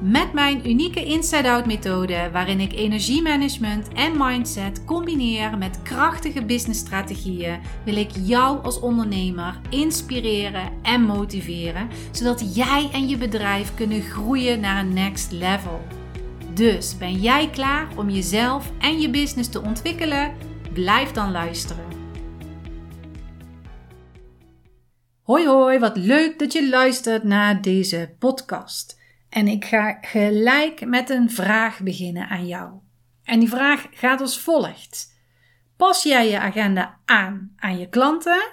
Met mijn unieke inside-out methode, waarin ik energiemanagement en mindset combineer met krachtige businessstrategieën, wil ik jou als ondernemer inspireren en motiveren, zodat jij en je bedrijf kunnen groeien naar een next level. Dus ben jij klaar om jezelf en je business te ontwikkelen? Blijf dan luisteren. Hoi hoi, wat leuk dat je luistert naar deze podcast. En ik ga gelijk met een vraag beginnen aan jou. En die vraag gaat als volgt: Pas jij je agenda aan aan je klanten?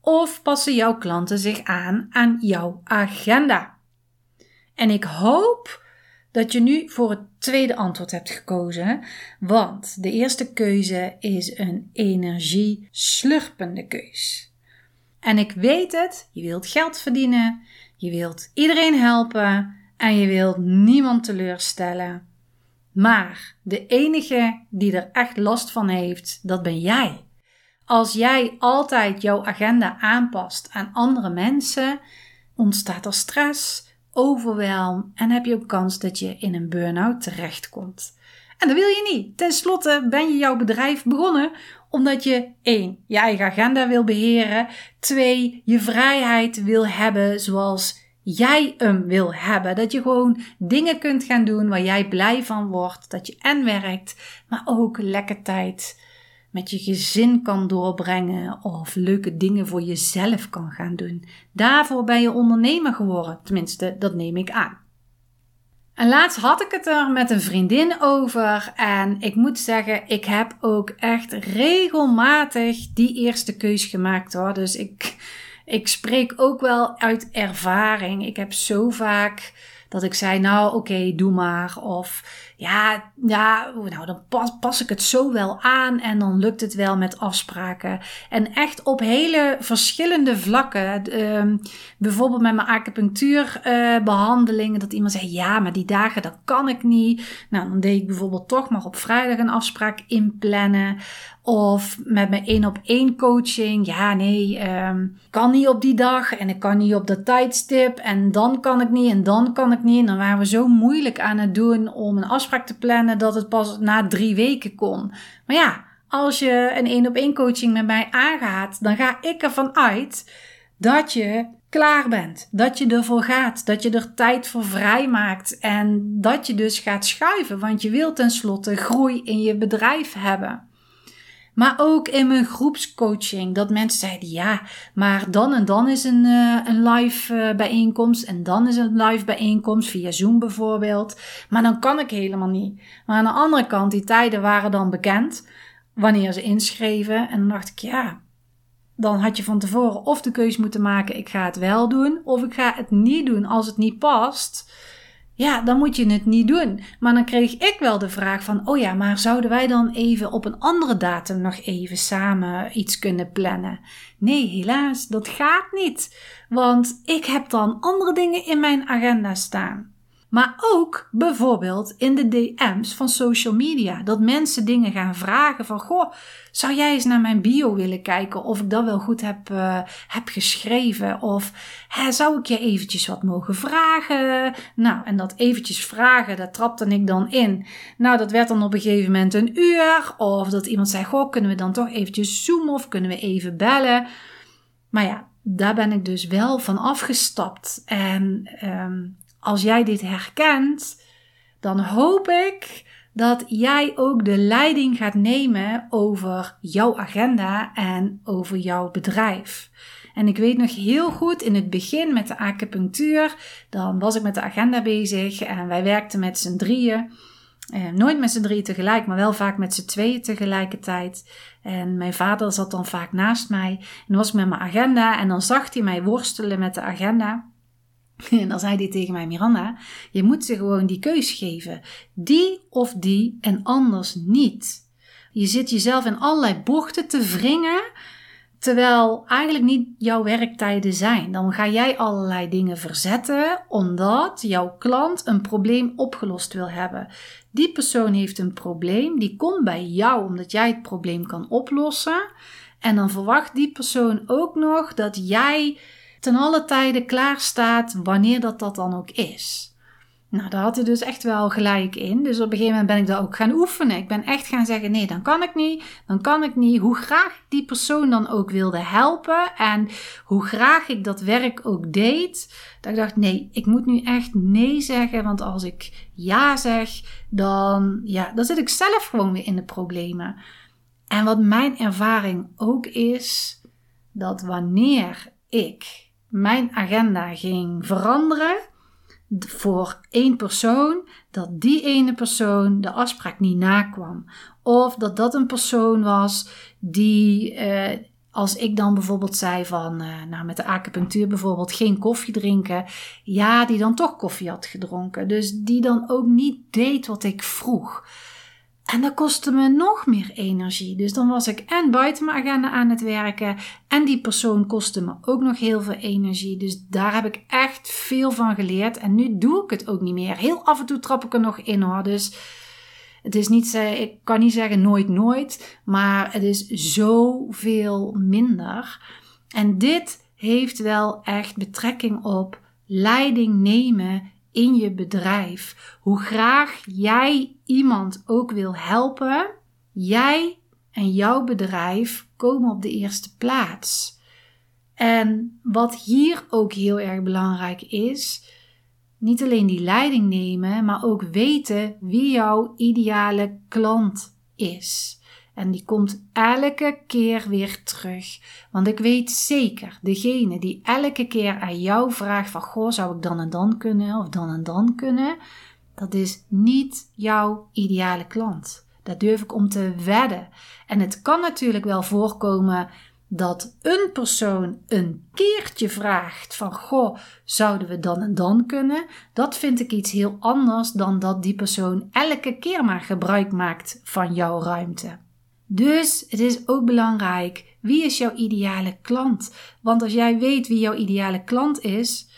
Of passen jouw klanten zich aan aan jouw agenda? En ik hoop dat je nu voor het tweede antwoord hebt gekozen, want de eerste keuze is een energie slurpende keus. En ik weet het, je wilt geld verdienen, je wilt iedereen helpen, en je wilt niemand teleurstellen. Maar de enige die er echt last van heeft, dat ben jij. Als jij altijd jouw agenda aanpast aan andere mensen, ontstaat er stress, overwelm en heb je ook kans dat je in een burn-out terechtkomt. En dat wil je niet. Ten slotte ben je jouw bedrijf begonnen omdat je 1. je eigen agenda wil beheren, 2. je vrijheid wil hebben zoals jij hem wil hebben. Dat je gewoon dingen kunt gaan doen waar jij blij van wordt. Dat je en werkt, maar ook lekker tijd met je gezin kan doorbrengen of leuke dingen voor jezelf kan gaan doen. Daarvoor ben je ondernemer geworden. Tenminste, dat neem ik aan. En laatst had ik het er met een vriendin over. En ik moet zeggen, ik heb ook echt regelmatig die eerste keus gemaakt hoor. Dus ik, ik spreek ook wel uit ervaring. Ik heb zo vaak dat ik zei, nou oké, doe maar. Of ja, ja nou dan pas, pas ik het zo wel aan en dan lukt het wel met afspraken. En echt op hele verschillende vlakken. Uh, bijvoorbeeld met mijn acupunctuurbehandelingen. Uh, dat iemand zei, ja, maar die dagen dat kan ik niet. Nou, dan deed ik bijvoorbeeld toch maar op vrijdag een afspraak inplannen. Of met mijn één op één coaching. Ja, nee, um, kan niet op die dag en ik kan niet op dat tijdstip. En dan kan ik niet en dan kan ik niet. En dan waren we zo moeilijk aan het doen om een afspraak te plannen dat het pas na drie weken kon. Maar ja, als je een één op één coaching met mij aangaat, dan ga ik ervan uit dat je klaar bent. Dat je ervoor gaat. Dat je er tijd voor vrij maakt. En dat je dus gaat schuiven. Want je wilt tenslotte groei in je bedrijf hebben. Maar ook in mijn groepscoaching, dat mensen zeiden: ja, maar dan en dan is een, uh, een live uh, bijeenkomst. En dan is een live bijeenkomst via Zoom bijvoorbeeld. Maar dan kan ik helemaal niet. Maar aan de andere kant, die tijden waren dan bekend wanneer ze inschreven. En dan dacht ik: ja, dan had je van tevoren of de keuze moeten maken: ik ga het wel doen, of ik ga het niet doen als het niet past. Ja, dan moet je het niet doen. Maar dan kreeg ik wel de vraag van, oh ja, maar zouden wij dan even op een andere datum nog even samen iets kunnen plannen? Nee, helaas, dat gaat niet. Want ik heb dan andere dingen in mijn agenda staan. Maar ook bijvoorbeeld in de DM's van social media. Dat mensen dingen gaan vragen van, goh, zou jij eens naar mijn bio willen kijken of ik dat wel goed heb, uh, heb geschreven? Of hè, zou ik je eventjes wat mogen vragen? Nou, en dat eventjes vragen, daar trapte ik dan in. Nou, dat werd dan op een gegeven moment een uur. Of dat iemand zei, goh, kunnen we dan toch eventjes zoomen of kunnen we even bellen? Maar ja, daar ben ik dus wel van afgestapt. En um, als jij dit herkent, dan hoop ik dat jij ook de leiding gaat nemen over jouw agenda en over jouw bedrijf. En ik weet nog heel goed in het begin met de acupunctuur, dan was ik met de agenda bezig en wij werkten met z'n drieën. Eh, nooit met z'n drieën tegelijk, maar wel vaak met z'n tweeën tegelijkertijd. En mijn vader zat dan vaak naast mij. En was met mijn agenda en dan zag hij mij worstelen met de agenda. En dan zei hij tegen mij, Miranda, je moet ze gewoon die keus geven. Die of die en anders niet. Je zit jezelf in allerlei bochten te wringen, Terwijl eigenlijk niet jouw werktijden zijn. Dan ga jij allerlei dingen verzetten omdat jouw klant een probleem opgelost wil hebben. Die persoon heeft een probleem, die komt bij jou omdat jij het probleem kan oplossen. En dan verwacht die persoon ook nog dat jij ten alle tijde klaar staat wanneer dat, dat dan ook is. Nou, daar had hij dus echt wel gelijk in. Dus op een gegeven moment ben ik dat ook gaan oefenen. Ik ben echt gaan zeggen: nee, dan kan ik niet. Dan kan ik niet. Hoe graag die persoon dan ook wilde helpen. En hoe graag ik dat werk ook deed. Dat ik dacht: nee, ik moet nu echt nee zeggen. Want als ik ja zeg, dan, ja, dan zit ik zelf gewoon weer in de problemen. En wat mijn ervaring ook is, dat wanneer ik mijn agenda ging veranderen voor één persoon, dat die ene persoon de afspraak niet nakwam. Of dat dat een persoon was die, eh, als ik dan bijvoorbeeld zei van, uh, nou met de acupunctuur bijvoorbeeld, geen koffie drinken, ja, die dan toch koffie had gedronken. Dus die dan ook niet deed wat ik vroeg. En dat kostte me nog meer energie. Dus dan was ik en buiten mijn agenda aan het werken. En die persoon kostte me ook nog heel veel energie. Dus daar heb ik echt veel van geleerd. En nu doe ik het ook niet meer. Heel af en toe trap ik er nog in hoor. Dus het is niet, ik kan niet zeggen nooit, nooit. Maar het is zoveel minder. En dit heeft wel echt betrekking op leiding nemen in je bedrijf. Hoe graag jij iemand ook wil helpen, jij en jouw bedrijf komen op de eerste plaats. En wat hier ook heel erg belangrijk is, niet alleen die leiding nemen, maar ook weten wie jouw ideale klant is. En die komt elke keer weer terug. Want ik weet zeker, degene die elke keer aan jou vraagt van, goh, zou ik dan en dan kunnen of dan en dan kunnen, dat is niet jouw ideale klant. Dat durf ik om te wedden. En het kan natuurlijk wel voorkomen dat een persoon een keertje vraagt van goh, zouden we dan en dan kunnen? Dat vind ik iets heel anders dan dat die persoon elke keer maar gebruik maakt van jouw ruimte. Dus het is ook belangrijk, wie is jouw ideale klant? Want als jij weet wie jouw ideale klant is,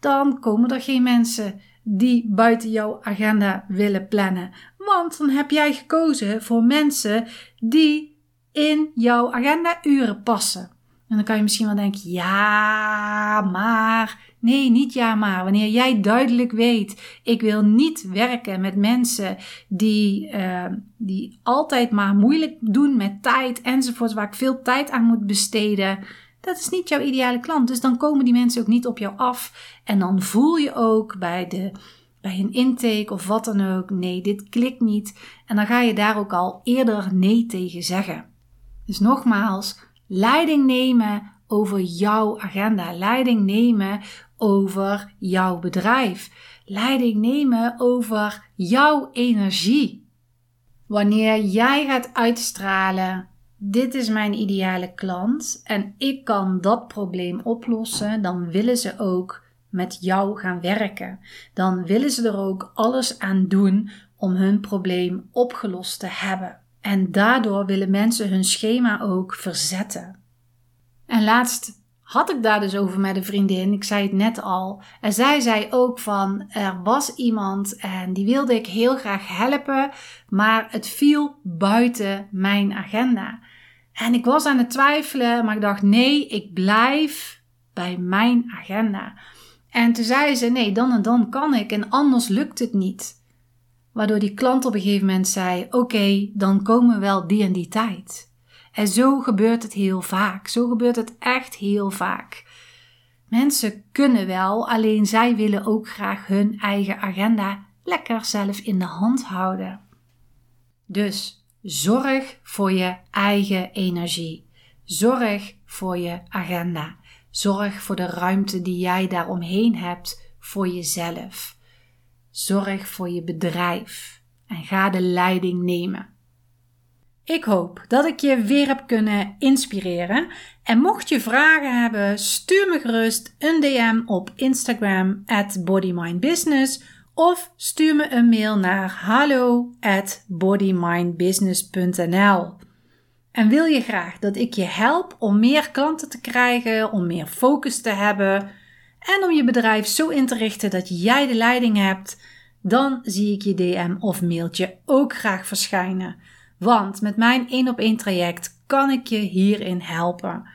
dan komen er geen mensen die buiten jouw agenda willen plannen. Want dan heb jij gekozen voor mensen die in jouw agenda uren passen. En dan kan je misschien wel denken: ja, maar. Nee, niet ja, maar. Wanneer jij duidelijk weet: ik wil niet werken met mensen die, uh, die altijd maar moeilijk doen met tijd enzovoort, waar ik veel tijd aan moet besteden. Dat is niet jouw ideale klant. Dus dan komen die mensen ook niet op jou af. En dan voel je ook bij, de, bij een intake of wat dan ook: nee, dit klikt niet. En dan ga je daar ook al eerder nee tegen zeggen. Dus nogmaals, leiding nemen over jouw agenda, leiding nemen over jouw bedrijf, leiding nemen over jouw energie. Wanneer jij gaat uitstralen, dit is mijn ideale klant en ik kan dat probleem oplossen, dan willen ze ook met jou gaan werken. Dan willen ze er ook alles aan doen om hun probleem opgelost te hebben. En daardoor willen mensen hun schema ook verzetten. En laatst had ik daar dus over met een vriendin. Ik zei het net al. En zij zei ook van er was iemand en die wilde ik heel graag helpen, maar het viel buiten mijn agenda. En ik was aan het twijfelen, maar ik dacht nee, ik blijf bij mijn agenda. En toen zei ze nee, dan en dan kan ik en anders lukt het niet. Waardoor die klant op een gegeven moment zei: Oké, dan komen we wel die en die tijd. En zo gebeurt het heel vaak. Zo gebeurt het echt heel vaak. Mensen kunnen wel, alleen zij willen ook graag hun eigen agenda lekker zelf in de hand houden. Dus zorg voor je eigen energie. Zorg voor je agenda. Zorg voor de ruimte die jij daaromheen hebt voor jezelf. Zorg voor je bedrijf en ga de leiding nemen. Ik hoop dat ik je weer heb kunnen inspireren. En mocht je vragen hebben, stuur me gerust een DM op Instagram at bodymindbusiness of stuur me een mail naar hallo at bodymindbusiness.nl. En wil je graag dat ik je help om meer klanten te krijgen, om meer focus te hebben en om je bedrijf zo in te richten dat jij de leiding hebt? Dan zie ik je DM of mailtje ook graag verschijnen. Want met mijn 1 op 1 traject kan ik je hierin helpen.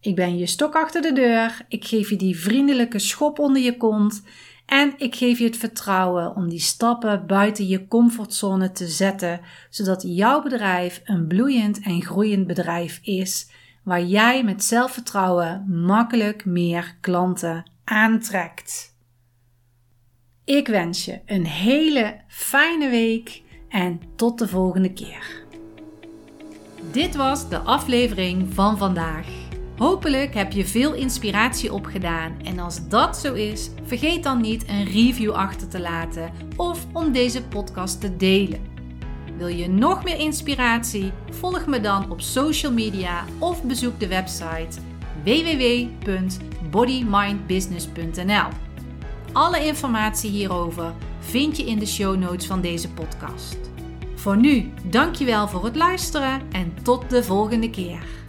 Ik ben je stok achter de deur. Ik geef je die vriendelijke schop onder je kont. En ik geef je het vertrouwen om die stappen buiten je comfortzone te zetten, zodat jouw bedrijf een bloeiend en groeiend bedrijf is, waar jij met zelfvertrouwen makkelijk meer klanten aantrekt. Ik wens je een hele fijne week en tot de volgende keer. Dit was de aflevering van vandaag. Hopelijk heb je veel inspiratie opgedaan en als dat zo is, vergeet dan niet een review achter te laten of om deze podcast te delen. Wil je nog meer inspiratie? Volg me dan op social media of bezoek de website www.bodymindbusiness.nl. Alle informatie hierover vind je in de show notes van deze podcast. Voor nu, dankjewel voor het luisteren en tot de volgende keer.